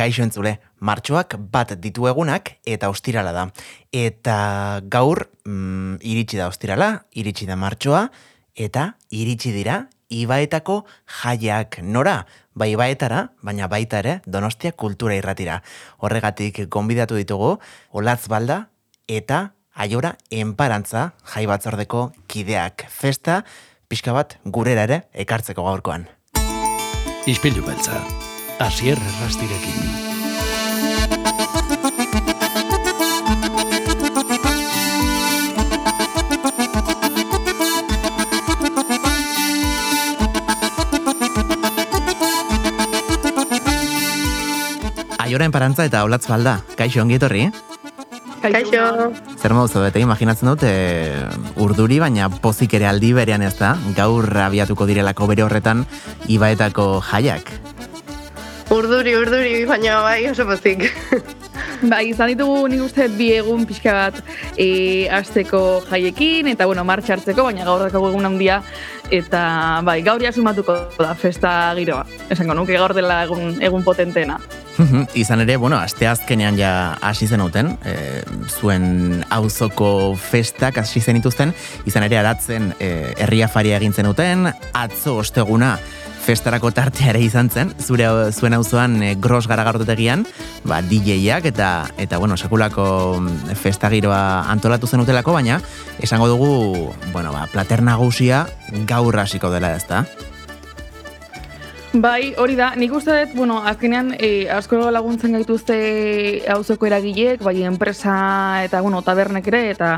Kaixo entzule, martxoak bat ditu egunak eta ostirala da. Eta gaur mm, iritsi da ostirala, iritsi da martxoa, eta iritsi dira ibaetako jaiak nora. Bai ibaetara, baina baita ere donostia kultura irratira. Horregatik gonbidatu ditugu, olatz balda eta aiora enparantza jai batzordeko kideak. Festa, pixka bat gurera ere ekartzeko gaurkoan. Ispilu beltza, Asier Errastirekin. Aioren parantza eta olatz balda, kaixo ongi etorri? Kaixo. Zer modu zaudete, imaginatzen dut, e, urduri, baina pozik ere aldi berean ez da, gaur abiatuko direlako bere horretan ibaetako jaiak. Urduri, urduri, baina bai oso pozik. Bai, izan ditugu nik uste bi egun pixka bat e, azteko jaiekin, eta bueno, martxa hartzeko, baina gaur dakago egun handia, eta bai, gaur jasumatuko da festa giroa. Esango nuke gaur dela egun, egun potentena. Izan ere, bueno, aste azkenean ja hasi zenuten, e, zuen auzoko festak hasi zenituzten, izan ere aratzen e, herria faria egin zenuten, atzo osteguna festarako tartea ere izan zen, zure zuen auzoan e, gros garagardotegian, ba, DJ-ak eta, eta bueno, sekulako mm, festagiroa antolatu zenutelako, baina esango dugu, bueno, ba, plater nagusia gaur hasiko dela ez da. Bai, hori da, nik uste dut, bueno, azkenean e, asko laguntzen gaituzte auzoko eragileek, bai enpresa eta, bueno, tabernek ere, eta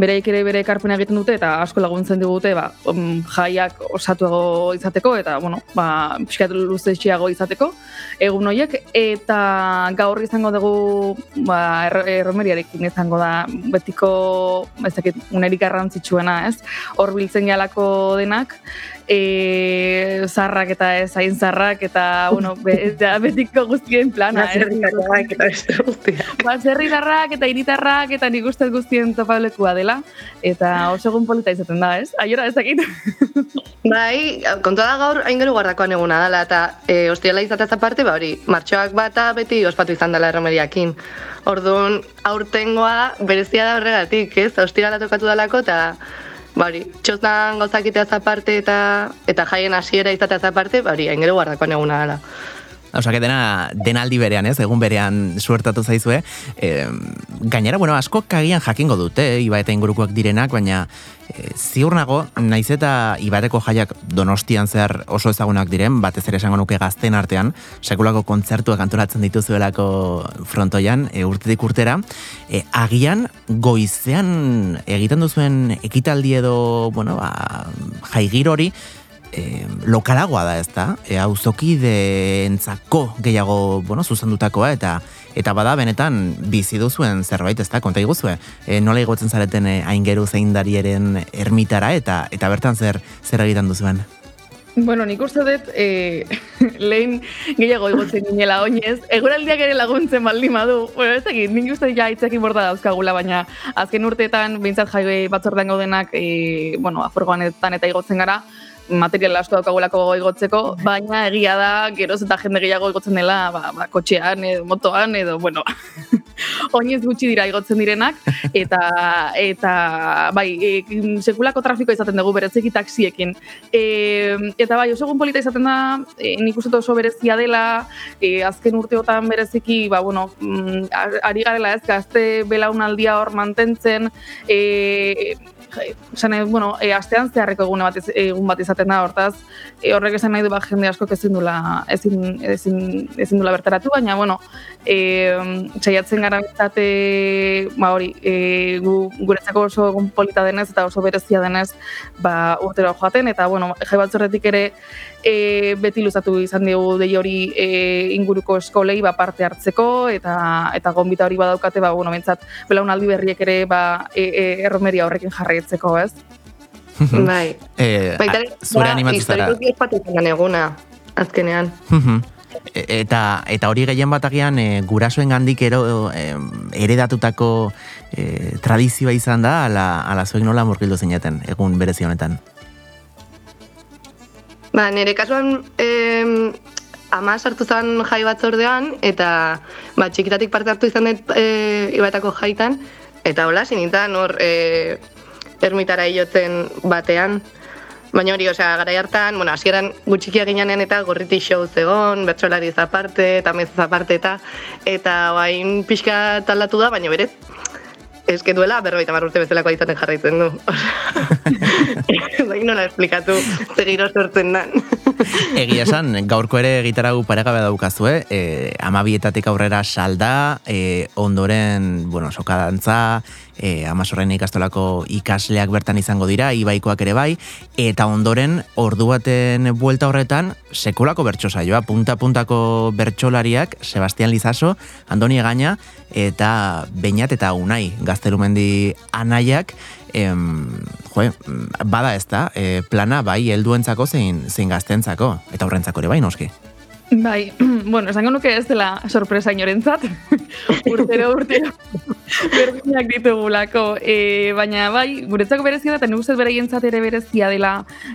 bereik ere bere ekarpena egiten dute, eta asko laguntzen digute, ba, um, jaiak osatuago izateko, eta, bueno, ba, pixkat luzetxiago izateko, egun horiek, eta gaur izango dugu, ba, erromeriarekin izango da, betiko, ez dakit, unerik garrantzitsuena, ez, hor biltzen jalako denak, e, zarrak eta ez hain zarrak eta bueno, be, ja, betiko guztien plana. Baserritarrak eta beste guztiak. Baserritarrak eta iritarrak eta nik uste guztien topalekua dela eta oso egun polita izaten da, ez? Aiora ez dakit. bai, kontua da gaur hain gero guardakoan eguna dela eta e, ostiala izatez aparte, ba hori, martxoak bata beti ospatu izan dela erromeriakin. Orduan, aurtengoa berezia da horregatik, ez? Ostiala tokatu dalako eta Bari, txostan gauzakitea aparte eta eta jaien hasiera izatea aparte, bari, aingero guardakoan eguna dela. Osa, que dena, denaldi berean, ez, egun berean suertatu zaizue. E, gainera, bueno, asko kagian jakingo dute, iba eta ingurukoak direnak, baina e, ziur nago, naiz eta ibateko jaiak donostian zehar oso ezagunak diren, batez ere esango nuke gazten artean, sekulako kontzertuak antolatzen dituzuelako frontoian, e, urtetik urtera, e, agian goizean egiten duzuen ekitaldi edo, bueno, ba, jaigir hori, e, lokalagoa da ez da, e, de entzako gehiago, bueno, zuzendutakoa, eta eta bada benetan bizi duzuen zerbait ez da, konta iguzue, e, nola igotzen zareten e, aingeru zeindarieren ermitara, eta eta bertan zer zer egiten duzuen? Bueno, nik uste dut, e, lehen gehiago igotzen ginela oinez, eguraldiak ere laguntzen baldin badu. Bueno, ez dakit, nik uste ja itzekin borda dauzkagula, baina azken urteetan, bintzat jai batzordean gaudenak, e, bueno, afurgoanetan eta igotzen gara, material asko daukagulako igotzeko, baina egia da, geroz eta jende gehiago igotzen dela, ba, ba, kotxean edo motoan edo, bueno, oinez gutxi dira igotzen direnak, eta, eta bai, e, sekulako trafiko izaten dugu berezeki taksiekin. E, eta bai, oso polita izaten da, e, nik uste oso berezia dela, e, azken urteotan bereziki, ba, bueno, mm, ari garela ez, gazte belaunaldia hor mantentzen, e, esan bueno, e, astean zeharreko egune bat egun bat izaten da hortaz, e, horrek esan nahi du bat jende asko ezin dula ezin, ezin, ezin dula bertaratu, baina bueno, e, txaiatzen gara bizate, ba hori, e, gu, guretzako oso egun polita denez eta oso berezia denez, ba urtero joaten, eta bueno, jai batzorretik ere e, beti luzatu izan dugu dei hori e, inguruko eskolei ba, parte hartzeko eta eta gonbita hori badaukate ba bueno mentzat belaunaldi berriek ere ba e, e, erromeria horrekin jarraitzeko, ez? bai. Eh, bai, zure ba, animatzera. eguna azkenean. E, eta eta hori gehien bat agian e, gurasoen gandik ero e, eredatutako e, tradizioa izan da ala, ala zuek nola murgildu zeineten egun berezi honetan Ba, nire kasuan, em, ama sartu zen jai batzordean, eta ba, txikitatik parte hartu izan dut e, ibaetako jaitan, eta hola, sinintan hor e, ermitara hilotzen batean. Baina hori, osea, gara hartan, bueno, hasieran gutxikia ginean eta gorriti show zegon, bertsolari zaparte, eta mez zaparte eta, eta bain pixka taldatu da, baina berez, Ez que duela berroita urte bezalakoa izaten jarraitzen du. Zain nola esplikatu zegiro sortzen dan. Egia esan, gaurko ere gitarau paregabe daukazue, eh, amabietatik aurrera salda, eh, ondoren, bueno, sokadantza, e, amasorren ikastolako ikasleak bertan izango dira, ibaikoak ere bai, eta ondoren ordu baten buelta horretan, sekulako bertso saioa, punta-puntako bertsolariak, Sebastian Lizaso, Andoni Egaña, eta Beñat eta Unai, gazterumendi anaiak, em, jo, bada ez da, e, plana bai helduentzako zein, zein gaztentzako, eta horrentzako ere bai, noski. Bai, bueno, esango nuke ez dela sorpresa inorentzat. urtero, urtero. Berdinak ditugulako. E, baina bai, guretzako berezia da, eta nik ustez beraientzat ere berezia dela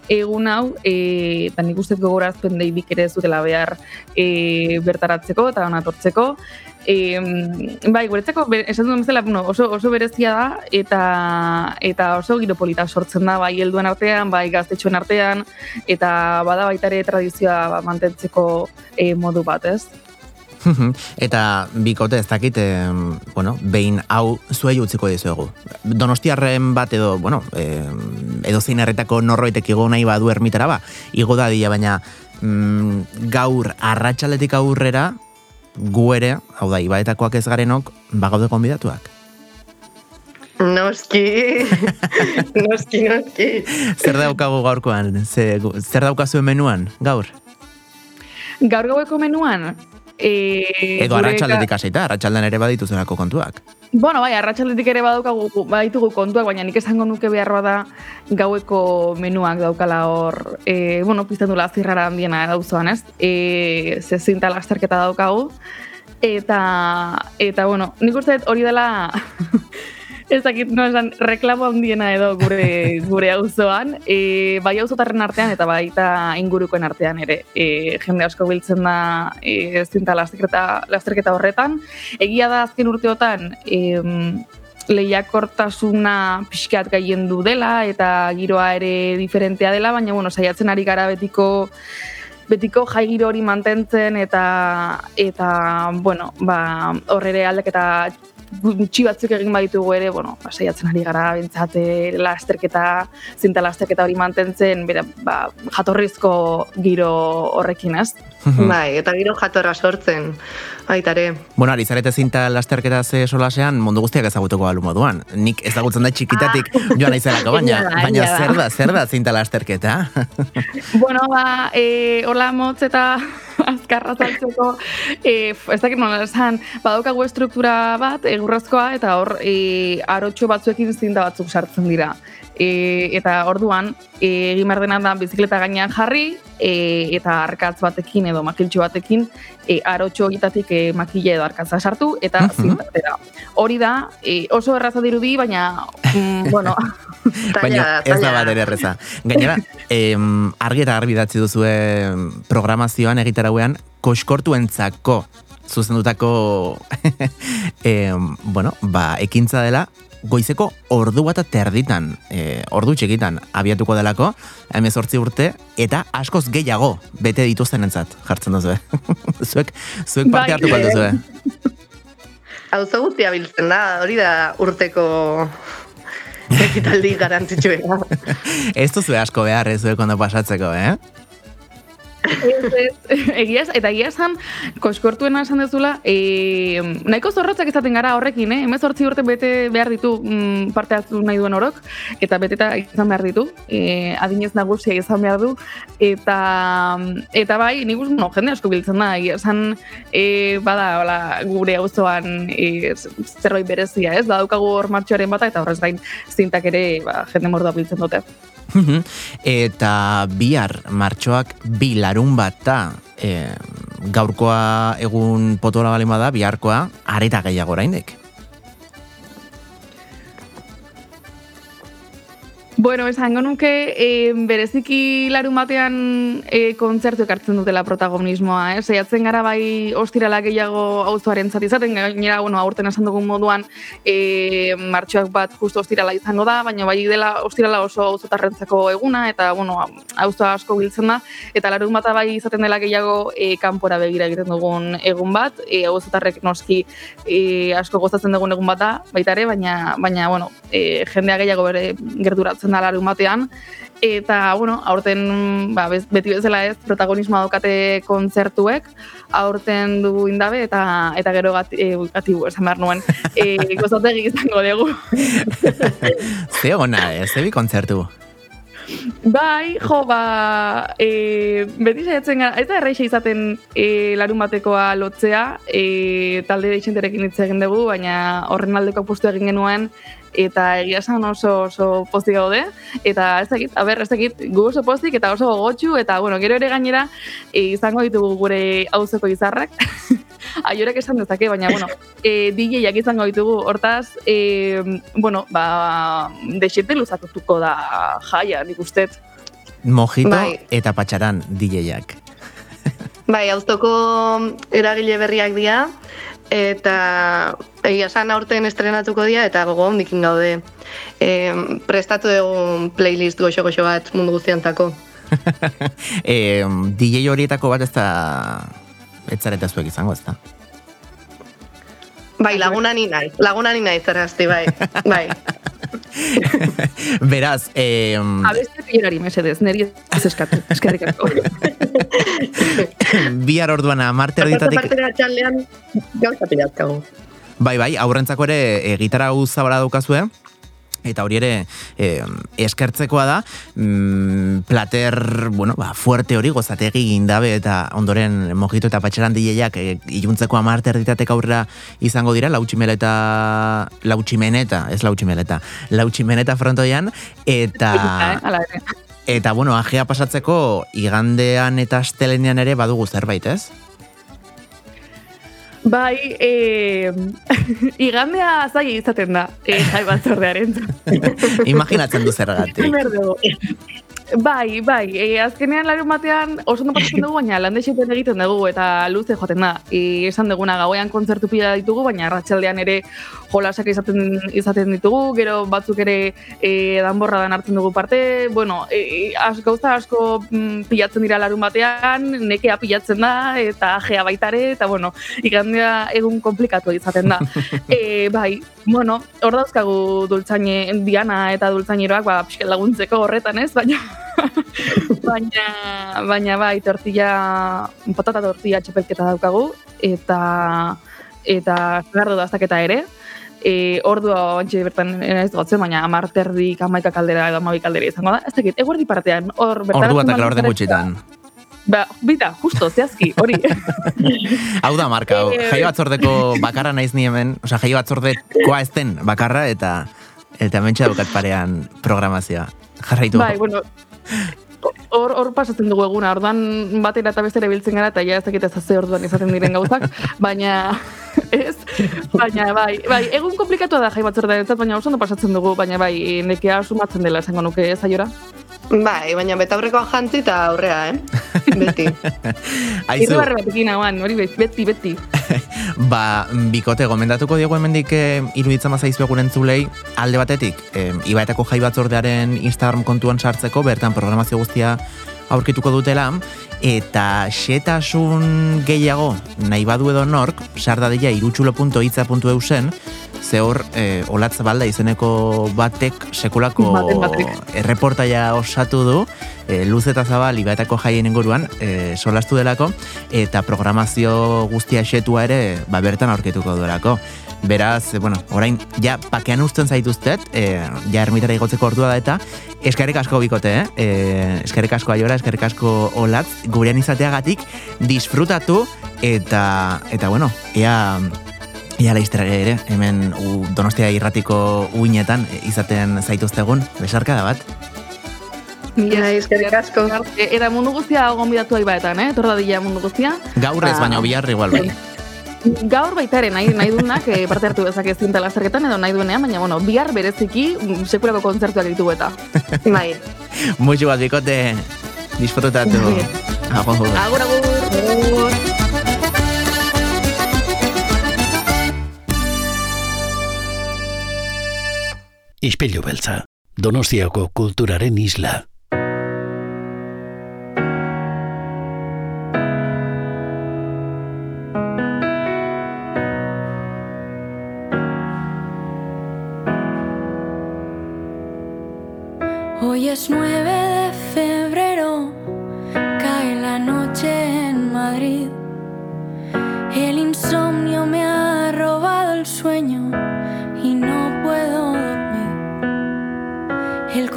egun hau, e, eta nik ustez gogorazpen deibik ere zutela behar e, bertaratzeko eta onatortzeko. E, bai, guretzako, esan duen bezala, bueno, oso, oso berezia da, eta eta oso giropolita sortzen da, bai, helduen artean, bai, gaztetxoen artean, eta bada baita ere tradizioa mantentzeko e, modu bat, ez? eta bikote ez dakit, eh, bueno, behin hau zuei utziko dizuegu. Donostiarren bat edo, bueno, eh, edo zein erretako norroitek igo nahi badu ermitara ba, igo da dira, baina mm, gaur arratsaletik aurrera gu ere, hau da, ibaetakoak ez garenok, bagaude konbidatuak. Noski, noski, noski. Zer daukagu gaurkoan? Zer, zer daukazu menuan, gaur? Gaur gaueko menuan? E, Edo arratxaldetik aseita, arratxaldean ere baditu zerako kontuak. Bueno, bai, arratxaldetik ere badukagu, baditugu kontuak, baina nik esango nuke beharroa da gaueko menuak daukala hor, e, bueno, pizten dula zirrara handiena dauzoan, ez? E, ze zinta lasterketa daukagu. Eta, eta, bueno, nik uste hori dela ez dakit no esan reklamo handiena edo gure gure auzoan. E, bai auzotarren artean eta baita ingurukoen artean ere. E, jende asko biltzen da e, zinta lasterketa, lasterketa horretan. Egia da azken urteotan e, lehiakortasuna pixkat gaien du dela eta giroa ere diferentea dela, baina bueno, saiatzen ari gara betiko betiko jai giro hori mantentzen eta eta bueno, ba horrere aldeketa gutxi batzuk egin baditugu ere, bueno, saiatzen ari gara bintzate eh, lasterketa, zinta lasterketa hori mantentzen, bera, ba, jatorrizko giro horrekin, ez? bai, eta giro jatorra sortzen, baitare. Bueno, ari zarete zinta lasterketa ze solasean, mundu guztiak ezagutuko balu moduan. Nik ezagutzen da txikitatik ah. joan aizelako, baina, baina zer da, zer da zinta lasterketa? bueno, ba, e, hola motz eta azkarra zaltzeko, e, ez dakit nola esan, badaukagu estruktura bat, egurrazkoa, eta hor, e, arotxo batzuekin zinta batzuk sartzen dira. E, eta orduan, e, egin behar dena da bizikleta gainean jarri, e, eta arkatz batekin edo makiltxo batekin, e, arotxo egitatik e, makile edo arkatza sartu, eta uh zintatera. Hori da, e, oso erraza dirudi, baina, mm, bueno... baina ez da bat ere erreza. Gainera, em, argi eta garbi datzi duzue programazioan egitarauean, koskortuentzako zuzendutako em, bueno, ba, ekintza dela goizeko ordu bat terditan, e, ordu txikitan abiatuko delako, hemen sortzi urte, eta askoz gehiago bete dituzten entzat, jartzen duzu, zuek, zuek parte bai. hartu baldu zu, Hau zagutia biltzen da, hori da urteko ekitaldi garantzitsuena. ez duzu asko behar ez zuek ondo pasatzeko, eh? egiaz, eta egia esan, koskortuena esan dezula, e, nahiko zorrotzak izaten gara horrekin, eh? Hemez hortzi urte bete behar ditu mm, parte hartu nahi duen orok, eta beteta izan behar ditu, e, adinez nagusia izan behar du, eta eta bai, nik uste, no, jende asko biltzen da, egia esan, e, bada, hola, gure auzoan e, zerroi berezia, ez? Badaukagu hor martxoaren bata, eta horrez gain zintak ere, ba, jende mordua biltzen dute. Eta bihar martxoak bi larun bat da e, gaurkoa egun potola balin bada, biharkoa areta gehiago oraindik. Bueno, esango nuke, e, bereziki larun batean e, kontzertu ekartzen dutela protagonismoa, eh? Saiatzen gara bai ostirala gehiago auzoaren zati izaten, gainera, bueno, aurten esan dugun moduan, e, martxoak bat justo ostirala izango da, baina bai dela ostirala oso auzotarrentzako eguna, eta, bueno, auzo asko biltzen da, eta larun bata bai izaten dela gehiago e, kanpora begira egiten dugun egun bat, e, auzotarrek noski e, asko gozatzen dugun egun bata, baita ere, baina, baina bueno, e, jendea gehiago bere gerturatzen gertatzen da larun batean, eta, bueno, aurten, ba, beti bezala ez, protagonismoa daukate kontzertuek, aurten du indabe, eta eta gero gati, e, gati esan behar nuen, e, gozategi izango dugu. Ze ona, ez, zebi kontzertu? Bai, jo, ba, e, beti saiatzen gara, ez da erreixa izaten e, larun batekoa lotzea, e, talde deixenterekin hitz egin dugu, baina horren aldeko postu egin genuen, eta egia esan oso oso pozik gaude eta ez dakit, a ber, ez dakit, gu oso pozik eta oso gogotsu eta bueno, gero ere gainera izango ditugu gure auzeko izarrak. Aiorek esan dezake, baina bueno, e, DJ-ak izango ditugu. Hortaz, e, bueno, ba, desete luzatutuko da jaia, nik ustez. Mojito bai. eta patxaran DJ-ak. Bai, auztoko eragile berriak dira, eta egia san aurten estrenatuko dira eta gogo hondikin gaude. E, prestatu egun playlist goxo goxo bat mundu guztiantako. e, DJ horietako bat ez da etzareta zuek izango ez da? Bai, laguna ni nahi, laguna ni nahi zerrazti, bai, bai. Beraz, eh... Abeste pilorari mesedez, neri ez eskatu, eskerrik asko. Bihar orduan amarte erditatik... Partera txaldean, gauza pilatkago. Bai, bai, aurrentzako ere e, gitara hau zabala daukazue, eta hori ere e, eskertzekoa da. Mm, plater, bueno, ba, fuerte hori gozategi gindabe eta ondoren mojito eta patxeran dileiak e, iluntzeko amarte erditatek aurrera izango dira lautximeleta lautximeneta, ez lautximeleta lautximeneta frontoian eta eta bueno, ajea pasatzeko igandean eta astelenean ere badugu zerbait, ez? Bai, e, igandea zai izaten da, e, jai batzordearen. Imaginatzen du zer Bai, bai, e, azkenean larun batean oso ondo pasatzen dugu, baina lande egiten dugu eta luze joaten da. E, esan duguna gauean kontzertu pila ditugu, baina arratsaldean ere jolasak izaten, izaten ditugu, gero batzuk ere e, danborra dan hartzen dugu parte, bueno, e, az, gauza asko mm, pilatzen dira larun batean, nekea pilatzen da, eta ajea baitare, eta bueno, ikandea egun komplikatu izaten da. e, bai, bueno, hor dauzkagu dultzaine diana eta dultzaineroak, ba, laguntzeko horretan ez, baina baina, baina bai, tortilla, patata tortilla txapelketa daukagu, eta eta gardo daztaketa ere. E, ordua bantxe bertan ez gotzen, baina amarterdik amaika kaldera edo amabik kaldera izango da. Ez dakit, eguerdi partean, hor bertan... Ordua eta kalor gutxitan. Ba, bita, justo, zehazki, hori. Hau da, marka, e, jaio batzordeko bakarra naiz ni hemen, oza, jaio batzordekoa ez den bakarra, eta eta mentxe daukat parean programazioa. Jarraitu. Bai, bueno, hor, hor pasatzen dugu eguna, orduan batera eta bestera biltzen gara, eta ja ez dakit ez orduan izaten diren gauzak, baina ez, baina bai, bai, egun komplikatu da jai batzor da, baina oso ondo pasatzen dugu, baina bai, nekea sumatzen dela esango nuke ez aiora. Bai, baina betaurrekoa jantzi eta aurrea, eh? Beti. Aizu. Iru barre batekin hauan, hori beti, beti. ba, bikote, gomendatuko diego hemendik eh, iruditzen mazaizu eguren zulei, alde batetik, eh, ibaetako jai batzordearen Instagram kontuan sartzeko, bertan programazio guztia aurkituko dutela, eta xetasun gehiago nahi badu edo nork, sardadila irutxulo.itza.eusen, ze hor, e, olatz balda izeneko batek sekulako erreportaia osatu du, e, luz eta zabal ibaetako jaien inguruan, e, solastu delako, eta programazio guztia xetua ere, ba, bertan aurkituko duelako. Beraz, bueno, orain, ja, pakean usten zaituztet, e, ja, ermitara igotzeko ordua da eta, eskerrik asko bikote, eh? E, eskerrik asko aiora, eskerrik asko olatz, gurean izateagatik, disfrutatu, eta, eta bueno, ea, ea laiztera ere, hemen u, donostia irratiko uinetan izaten zaituztegun, besarka da bat. Ja, eskerrik asko. Eta mundu guztia gonbidatu aibaetan, eh? Torra dilla mundu guztia. Gaur ez, ba. baina biharri igual bai. Gaur baita ere nahi, nahi duenak eh, parte hartu dezake zinta lasterketan edo nahi duenean, baina bueno, bihar bereziki mm, sekulako kontzertuak ditu eta. Bai. Mucho bat bikote disfrutatu. Agur. Agur, agur! Ispilu beltza, Donostiako kulturaren isla. Hoy es 9 de febrero,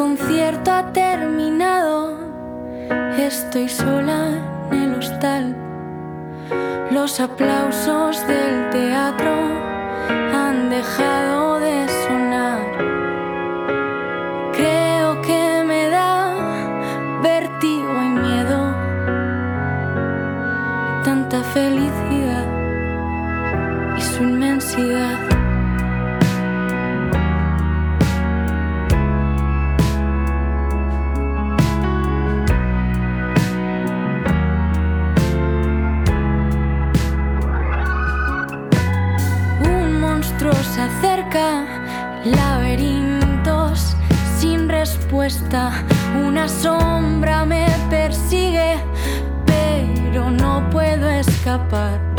concierto ha terminado, estoy sola en el hostal. Los aplausos del teatro han dejado de sonar. Creo que me da vértigo y miedo. Tanta felicidad laberintos sin respuesta. Una sombra me persigue, pero no puedo escapar.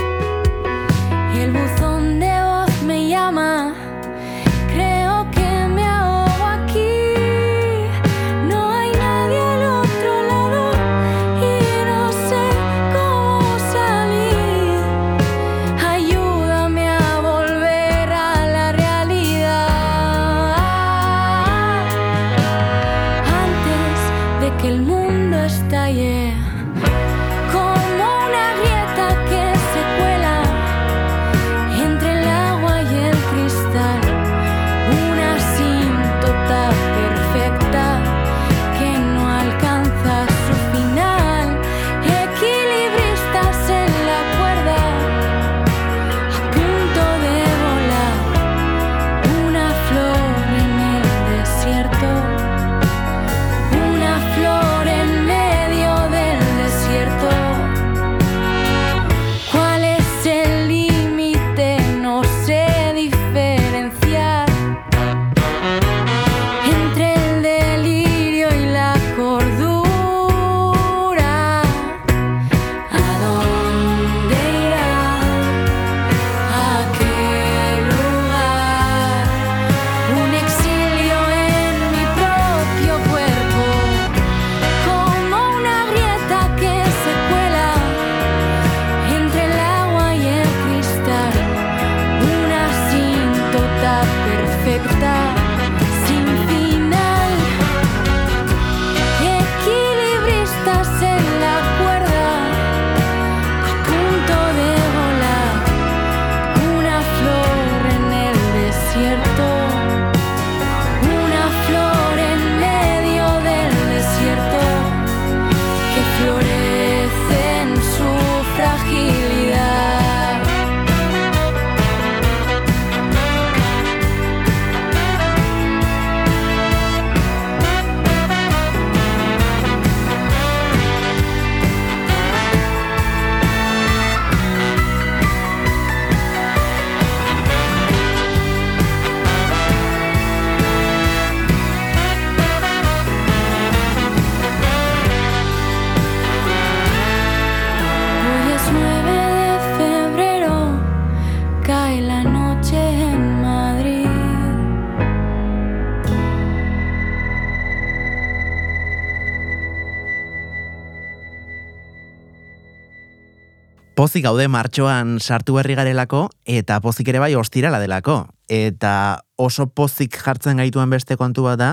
Pozik gaude martxoan sartu berri garelako, eta pozik ere bai ostirala delako. Eta oso pozik jartzen gaituen beste kontu bat da,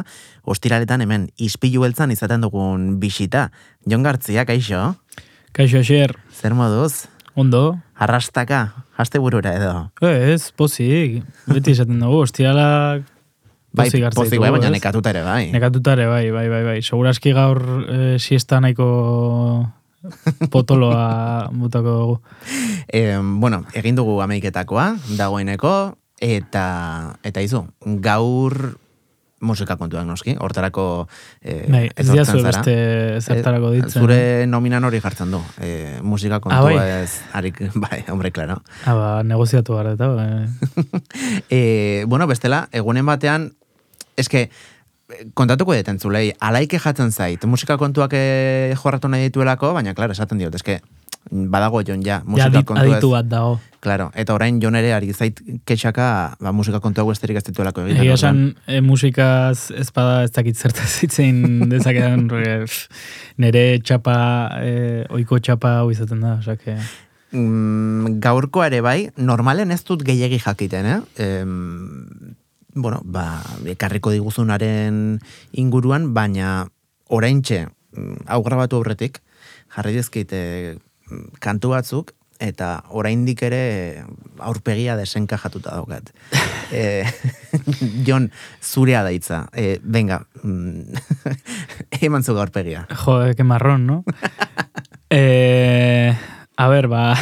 ostiraletan hemen ispilu beltzan izaten dugun bisita. Jon Gartzia, kaixo? Kaixo Asier, Zer moduz? ondo? Arrastaka, haste burura edo. Ez, pozik, beti esaten dugu, ostialak Bai, pozik pozik bai, baina nekatuta ere bai. Nekatuta ere, bai, bai, bai, bai. Seguraski gaur e, siesta nahiko potoloa botako dugu. E, bueno, egin dugu ameiketakoa, dagoeneko, eta, eta izu, gaur musika kontuak noski, hortarako e, Bai, ez etortzen diazu beste zertarako Eh, ditzen. Zure nominan hori jartzen du. E, musika kontua Ah, bai? ez, harik, bai, hombre, claro. Ah, ba, negoziatu gara eta, bai. E, bueno, bestela, egunen batean, eske, kontatuko deten zulei, alaike jatzen zait, musika kontuak e, jorratu nahi dituelako, baina, claro, esaten diot, eske, badago jon ja, Ja, musika adit, kontu aditu bat dago. Claro, eta orain jon ere ari zait ketxaka, ba, musika kontuak besterik ez dituelako egiten. Egia esan, e, musikaz ez bada ez dakit zertaz itzein dezakedan re, pff, nere txapa, e, oiko txapa hau izaten da, osake. mm, gaurkoa ere bai, normalen ez dut gehiegi jakiten, eh? Em, bueno, ba, ekarriko diguzunaren inguruan, baina oraintxe, mm, hau grabatu aurretik, jarri dizkit eh, kantu batzuk, eta oraindik ere aurpegia desenkajatuta daukat. e, Jon, zurea daitza. E, venga, mm, eman zu aurpegia. Jo, que marrón, no? e, a ber, ba,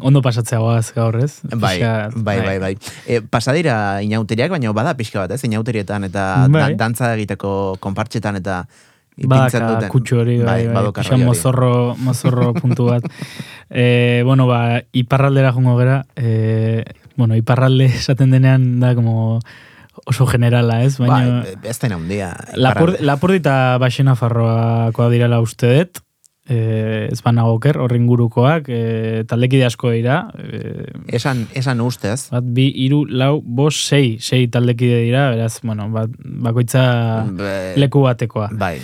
ondo pasatzea goaz gaur, ez? Bai, Pixkat, bai, bai, bai. E, pasadira inauteriak, baina bada pixka bat, ez? Inauterietan eta Bai. dantza egiteko konpartxetan eta ipintzen duten. kutsu hori, bai, bai, rollo hori. mozorro, mozorro puntu bat. E, bueno, ba, iparraldera jongo gera, e, bueno, iparralde esaten denean da como oso generala, ez? Baina, Bai, ez da handia. Lapur, iparralde. Lapurdi eta Baxena Farroakoa direla uste dut, e, ez banago oker, horren gurukoak, e, taldekide asko dira, e, Esan, esan ustez. bat, bi, iru, lau, bos, sei, sei taldekide dira, beraz, bueno, bat, bakoitza Be- leku batekoa. Bai,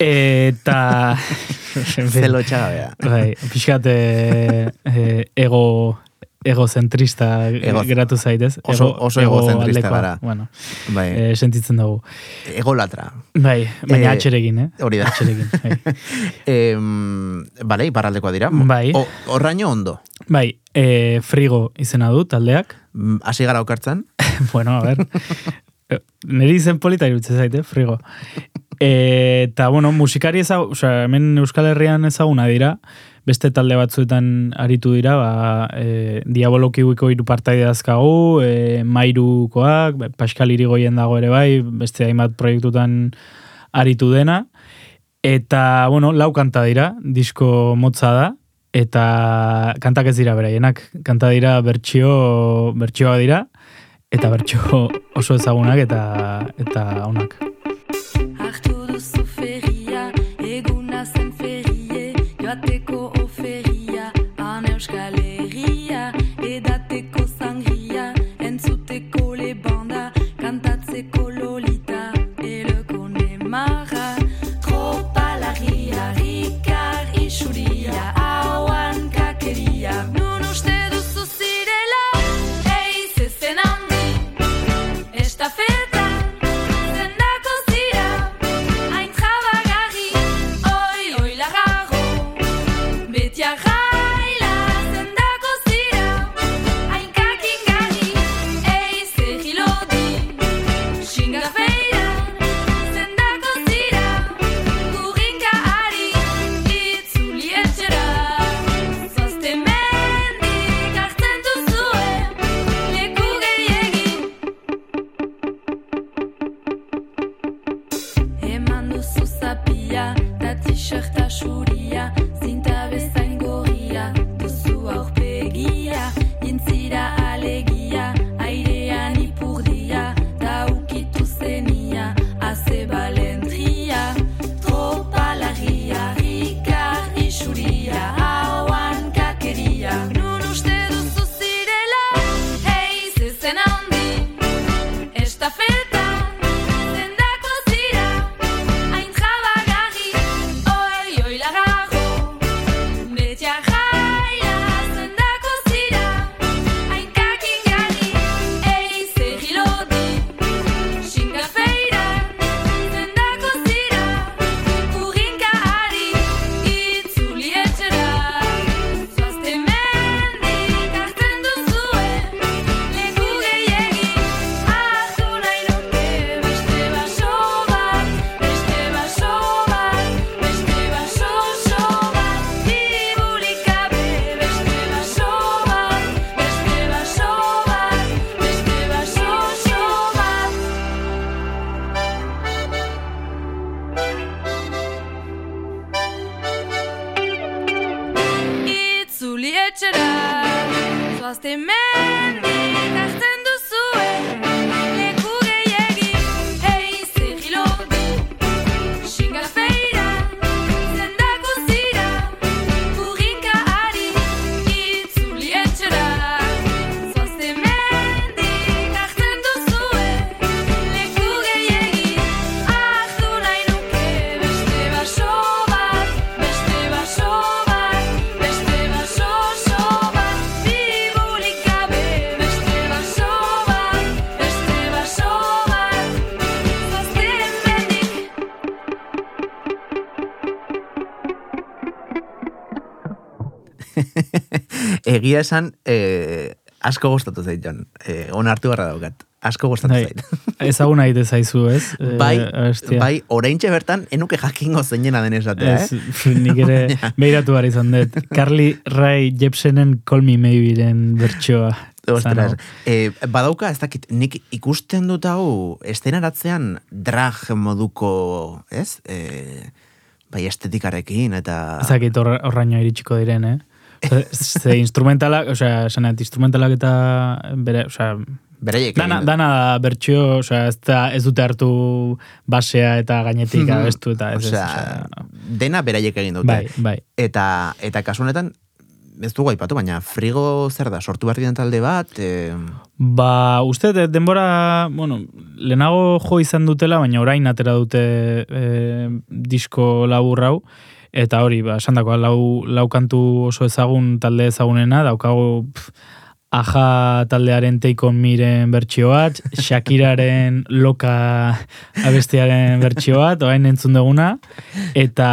Eta... zelo txagabea. Bai, pixkat e, e, ego egozentrista Ego- geratu zaitez. Oso- oso egozentrista aldekoa. gara. Bueno, Bai, e, sentitzen dugu. egolatra. Bai, baina Eh, atxerekin, eh? hori da. Atxerekin, bai. Em, bale, iparraldekoa dira. Bai. O, horraino ondo. Bai, e, frigo izena du taldeak. Mm, Hasi gara okartzen. bueno, a ver. Neri izen polita irutzen zaite, frigo. E, eta, bueno, musikari ezag, osea, hemen Euskal Herrian ezaguna dira, beste talde batzuetan aritu dira, ba, e, diabolokiuiko hiru partaide dazkagu, e, mairukoak, Pascal Irigoyen dago ere bai, beste hainbat proiektutan aritu dena, eta, bueno, lau kanta dira, disko motza da, eta kantak ez dira beraienak, kanta dira bertsio, bertsioa dira, eta bertsio oso ezagunak eta eta onak. Egia esan, eh, asko gustatu zait, Jon. Eh, on hartu barra daukat. Asko gustatu Bai, zait. ezaguna egite zaizu, ez? Eh, bai, abestia. bai, oraintxe bertan, enuke jakingo zeinena den esatea, Ez, eh? nik ere behiratu behar izan dut. Carly Rae Jepsenen Call Me Maybe-ren bertsoa. Ostras, eh, badauka, ez dakit, nik ikusten dut hau, estenaratzean drag moduko, ez? Eh, bai, estetikarekin, eta... Ezakit horra- horraino iritsiko diren, eh? Ze, instrumentalak, osea, esanet, instrumentalak eta bere, osea, Beraiek dana, egin- dana da bertxio, osea, ez, da, ez dute hartu basea eta gainetik Mhm. abestu eta ez, Osea, osea, dena beraiek egin dute. bai, bai. Eta, eta kasu honetan, ez dugu aipatu, baina frigo zer da, sortu behar diren talde bat, eh, Ba, uste denbora, bueno, lehenago jo izan dutela, baina orain atera dute e, disko labur hau, eta hori, ba, esan dakoa, lau, lau kantu oso ezagun talde ezagunena, daukagu pff, aja taldearen Take On Miren bertsio bat, Shakiraren Loka abestiaren bertsio bat, orain entzun duguna, eta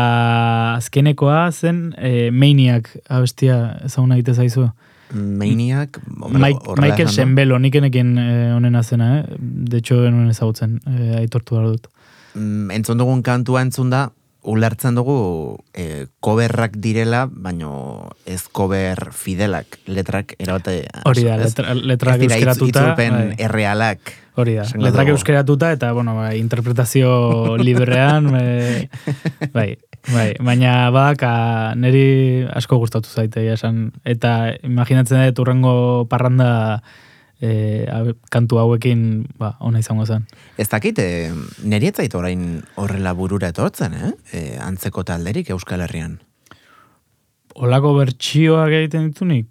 azkenekoa zen e, Maniac abestia ezaguna egite zaizu. Maniac, horrela Michael. Sembelo, nik enekin eh, onena zena, eh? De hecho, enuen ezagutzen, eh, aitortu behar dut. Mm, entzun dugun kantua entzun da, ulertzen dugu eh, coverrak direla, baino ez cover fidelak, letrak erabate... Hori da, ez? letra, letrak ez euskeratuta. itzulpen bai. errealak. Hori da, letrak dugu. euskeratuta eta, bueno, bai, interpretazio librean, eh, bai, bai, baina badaka niri asko gustatu zaite, esan, eta imaginatzen dut urrengo parranda eh, abe- kantu hauekin, ba, ona izango zen. Ez dakit, eh, niri ez zait orain horrela burura etortzen, eh? eh? Antzeko talderik Euskal Herrian. Olako bertsioak egiten ditunik,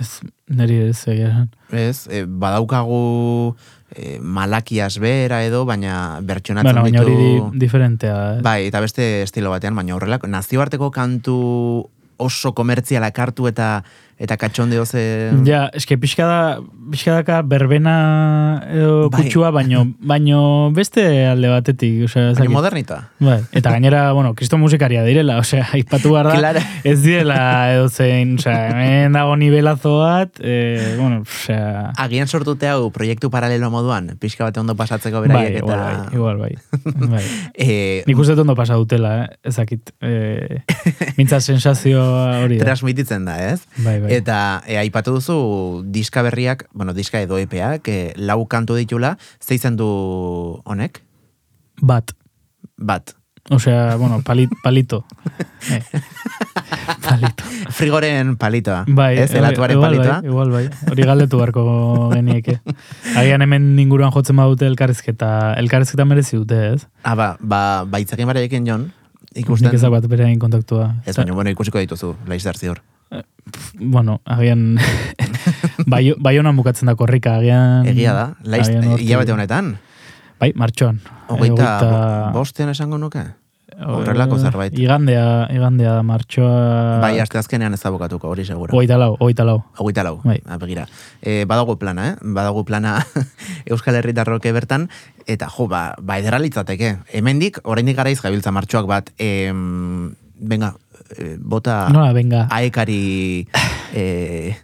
ez, niri ez egia esan. Ez, eh, badaukagu eh, malakias bera edo, baina bertsionatzen Bueno, baina ditu... hori di, diferentea. Eh? Bai, eta beste estilo batean, baina horrelako nazioarteko kantu oso komertzialak hartu eta eta katxondeo ze... Ja, eske pixka da, pixka daka berbena edo Bai. kutsua, baino, baino beste alde batetik, osea, dakit. modernita. Bai, eta gainera, bueno, kristo musikaria direla, osea, aipatu behar da, Claro. ez direla edo zein, osea, hemen dago nivelazo bat, eh, bueno, osea, Agian sortute hau proiektu paralelo moduan, pixka bate ondo pasatzeko bai, beraiek igual, eta... bai, igual, bai. bai. Eh, Nik uste ondo pasa dutela, eh? ezakit. Eh, mintza sensazioa hori da. transmititzen da, ez? Bai, bai. Eta e, aipatu duzu diska berriak, bueno, diska edo epeak, e, lau kantu ditula, zeitzen du honek? Bat. Bat. Osea, bueno, palit, palito. Eh. palito. Frigoren palitoa. Bai, ez, elatuaren igual palitoa. Bai, igual bai. Hori galdetu beharko genieke. Agian hemen inguruan jotzen badute elkarrizketa, elkarrizketa merezi dute, ez? Ah, ba, ba, baitzakin baraiekin jon, Nik ikusten... ezak bat bere kontaktua. Ez, baina, bueno, ikusiko dituzu, laizar ziur. Bueno, agian bai, bai honan bukatzen da korrika, agian... Egia da, laiz, hilabete honetan. Bai, martxoan. Hogeita, Hogeita- bostean esango nuke? Horrelako zerbait. Igandea, igandea da martxoa... Bai, aste azkenean ez da bukatuko, hori seguro. Hogeita lau, hogeita lau. Hogeita lau, Bai. Ah, begira. E, badago plana, eh? Badago plana Euskal Herritarroke bertan, eta jo, ba, ba edera litzateke. Hemendik, oraindik garaiz gabiltza martxoak bat, em, venga, bota Nola, venga. aekari, eh,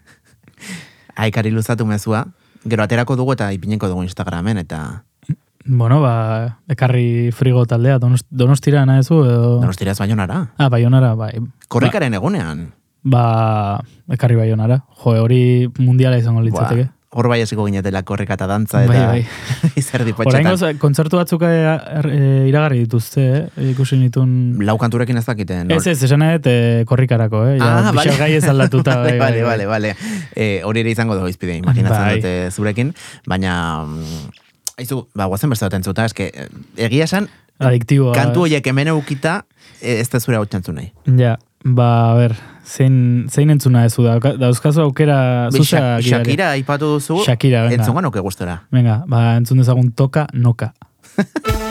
aekari luzatu mezua, gero aterako dugu eta ipineko dugu Instagramen, eta Bueno, ba, ekarri frigo taldea, donost, donostira nahezu edo... donostiraz baionara. Ah, baionara, bai. Korrikaren egunean. Ba, ekarri baionara. Jo, hori mundiala izango litzateke. Hor bai hasiko ginetela korrika eta dantza Bai, eta bai. izerdi Oraingo potxetan. kontzertu batzuk e, e, iragarri dituzte, eh? ikusi nitun... Lau kanturekin ez dakiten. Ez ez, esan nahet e, korrikarako, eh? Ja, Ah, vale. gai ez aldatuta. bai, bai, Vale, bai. vale, vale. Eh, hori ere izango da izpide, imaginatzen Bai. dute zurekin, baina... mm, Aizu, ba, guazen beste baten zuta, eske, eh, egia esan, Adiktiboa. kantu horiek hemen eukita, eh, ez da zure hau nahi. Ja, ba, a ber, zein, zein entzuna ez da, dauzkazu aukera Bi, zuza Sha- Shakira aipatu duzu, Shakira, venga. entzunga noke gustora. Venga, ba, entzun dezagun toka, noka.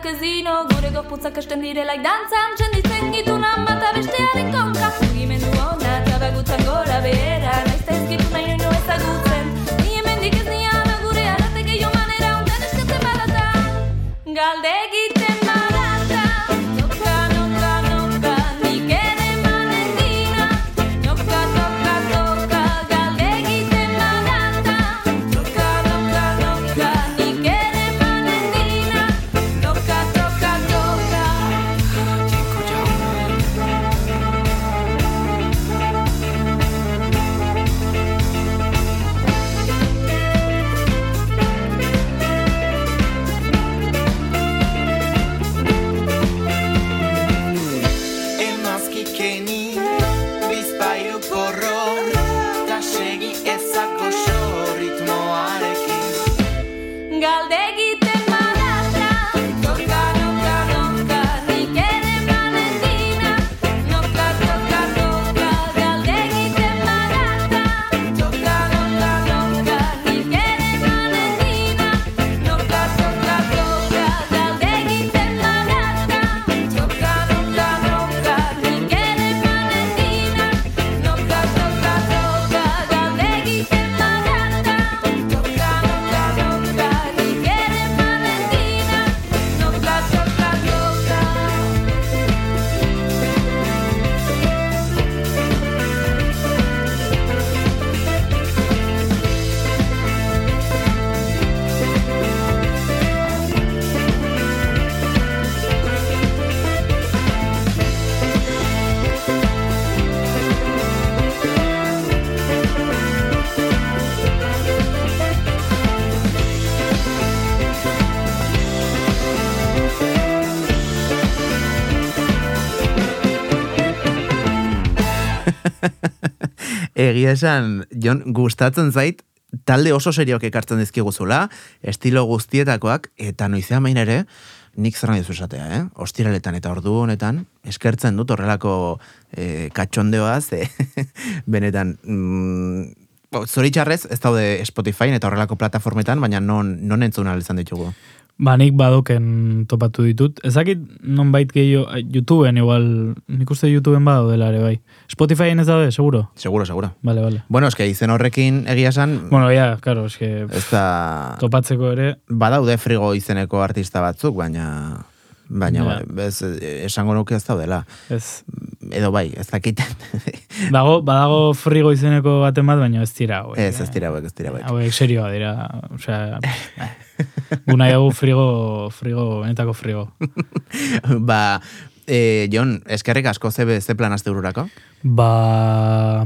casino Góry go w pucach, kasztęgliry like dance Egia esan, Jon, gustatzen zait, talde oso serioak ekartzen dizkiguzula, estilo guztietakoak, eta noizean main ere, nik zer nahi duzu esatea, eh? Ostiraletan eta ordu honetan, eskertzen dut horrelako eh, katxondeoa, ze benetan, mm, zoritxarrez, ez daude Spotify eta horrelako plataformetan, baina non, non entzun izan ditugu. Ba, nik badoken topatu ditut. Ezakit non bait gehiago, eh, YouTubeen igual, nik uste YouTubeen badaudela ere bai. Spotifyen ez daude, seguro? Seguro, seguro. Vale, vale. Bueno, eske izen horrekin egia esan, Bueno, ya, claro, es que ez da... topatzeko ere, badaude frigo izeneko artista batzuk, baina baina Ja. bai, ez, esango nuke ez daudela. ez. Edo bai, ez dakiten. Dago, badago frigo izeneko baten bat, baina ez dira hauek. ez, ez dira hauek, ez dira hauek. Hauek serioa dira, osea, gu nahi dugu frigo, frigo, benetako frigo. ba, e, Jon, eskerrik asko ze, ze plan azte ururako? Ba,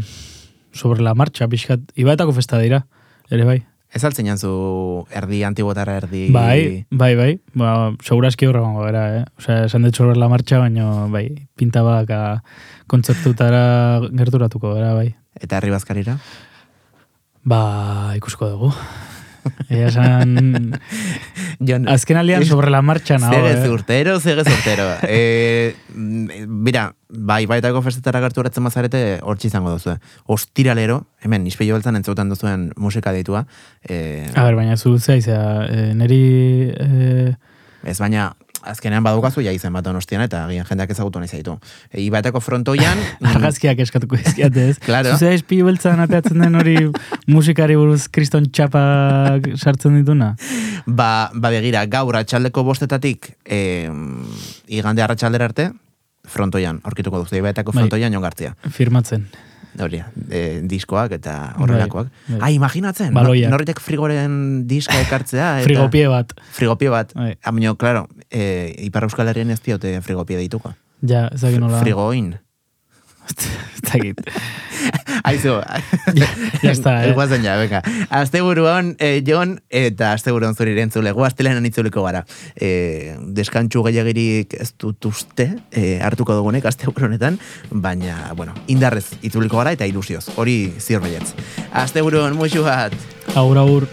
sobre la marcha, pixkat, ibaetako festa dira, ere bai. Ez altzen zu erdi antibotara erdi... Bai, bai, bai. Ba, seguraski horregongo gara, eh? Osea, esan dut sobre la marcha, baina, bai, pinta baka kontzertutara gerturatuko gara, bai. Eta herri bazkarira? Ba, ikusko dugu. Ea esan... Jon, Azken aldean sobre la marcha nago, Zegez eh? urtero, zegez urtero. e, bira, bai, baitako festetara gerturatzen mazarete, hortzi izango duzu. Ostiralero, hemen, ispillo beltzan entzuten duzuen musika deitua. E, A ber, baina zu zaizea, e, neri... E, ez baina, azkenean badukazu ja izen bat donostian, eta agian jendeak ezagutu nahi zaitu. E, ibaetako frontoian... argazkiak eskatuko izkiate, ez? Claro. Zu zea espi beltzan ateatzen den hori musikari buruz kriston txapak sartzen dituna? Ba, ba begira, gaur atxaldeko bostetatik e, igande arratsaldera arte, frontoian, aurkituko duzu, ibaetako Bai. frontoian jon gartzia. Firmatzen. Hori, e, diskoak eta horrelakoak. bai. Ah, imaginatzen, Baloiak. no, norritek frigoren diska ekartzea. Eta, Frigopie bat. Frigopie bat. Bai. Ah, baina, claro, e, Ipar Euskal Herrian ez diote frigopie deituko. Ja, ez dakit nola. Frigoin. Ez dakit. Aizu. Ya está, eh. Guazen ja, venga. Azte buruan, eh, Jon, eta azte buruan zuri irentzule. Gu astelenan itzuliko gara. Eh, deskantxu gehiagirik ez dut uste, eh, hartuko dugunek azte honetan, baina, bueno, indarrez itzuliko gara eta ilusioz. Hori zior baietz. Azte buruan, muixu bat. Aur, aur.